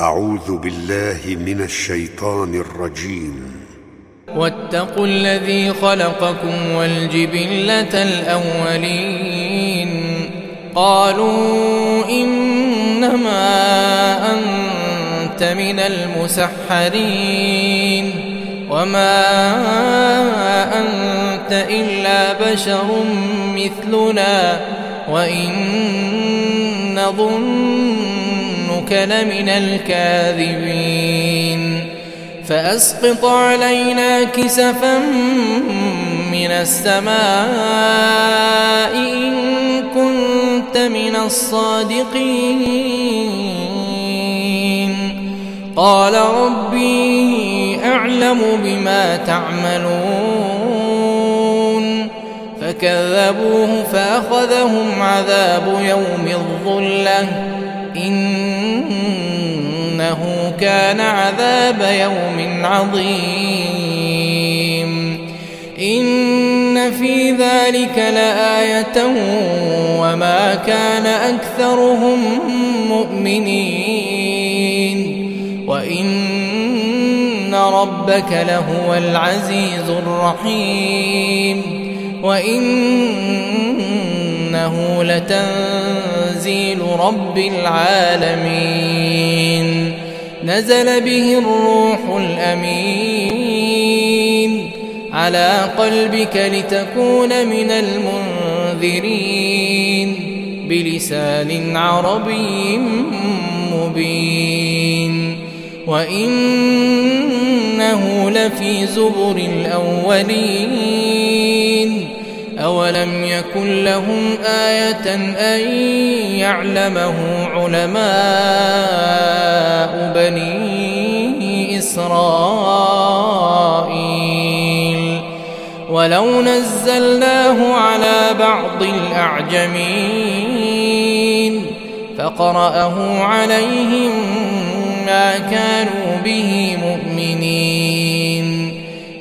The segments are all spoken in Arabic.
أعوذ بالله من الشيطان الرجيم. واتقوا الذي خلقكم والجبلة الأولين. قالوا إنما أنت من المسحرين. وما أنت إلا بشر مثلنا. وإن نظنك لمن الكاذبين. فأسقط علينا كسفا من السماء إن كنت من الصادقين. قال ربي أعلم بما تعملون. فكذبوه فأخذهم عذاب يوم الظلة. إنه كان عذاب يوم عظيم. إن في ذلك لآية وما كان أكثرهم مؤمنين. وإن ربك لهو العزيز الرحيم. وإنه لتنزيل رب العالمين. نزل به الروح الأمين على قلبك لتكون من المنذرين بلسان عربي مبين. وإنه لفي زبر الأولين. أولم يكن لهم آية أن يعلمه علماء بني إسرائيل ولو نزلناه على بعض الأعجمين فقرأه عليهم ما كانوا به مؤمنين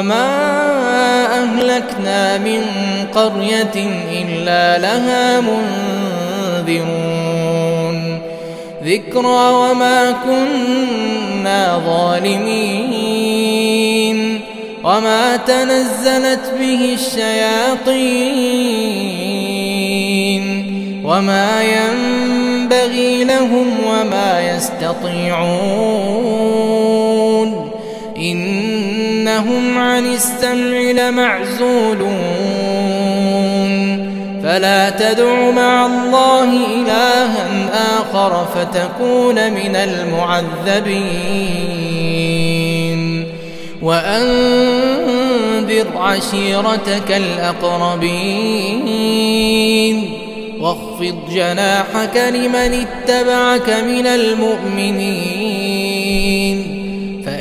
وما أهلكنا من قرية إلا لها منذرون ذكرى وما كنا ظالمين وما تنزلت به الشياطين وما ينبغي لهم وما يستطيعون إنهم عن السمع لمعزولون. فلا تدع مع الله إلها آخر فتكون من المعذبين. وأنذر عشيرتك الأقربين. واخفض جناحك لمن اتبعك من المؤمنين.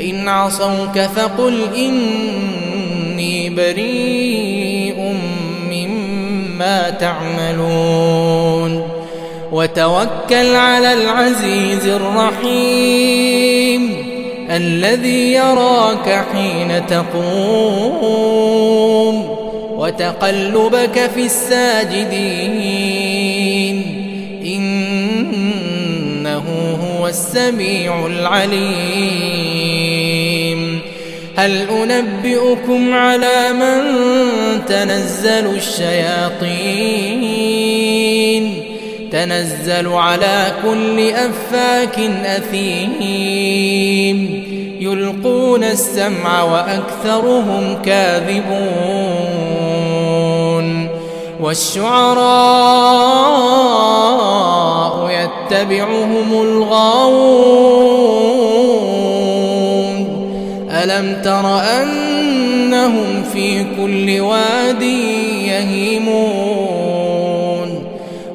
فإن عصوك فقل إني بريء مما تعملون. وتوكل على العزيز الرحيم الذي يراك حين تقوم. وتقلبك في الساجدين. إنه هو السميع العليم. هل أنبئكم على من تنزل الشياطين؟ تنزل على كل أفاك أثيم. يلقون السمع وأكثرهم كاذبون. والشعراء يتبعهم الغاوون. ألم تر أنهم في كل واد يهيمون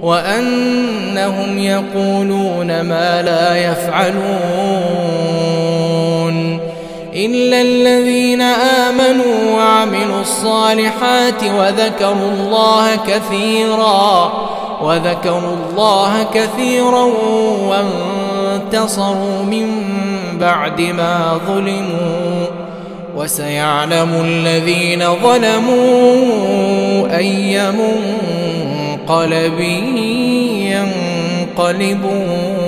وأنهم يقولون ما لا يفعلون إلا الذين آمنوا وعملوا الصالحات وذكروا الله كثيرا وذكروا الله كثيرا وانتصروا من بعد ما ظلموا وسيعلم الذين ظلموا أي منقلب ينقلبون.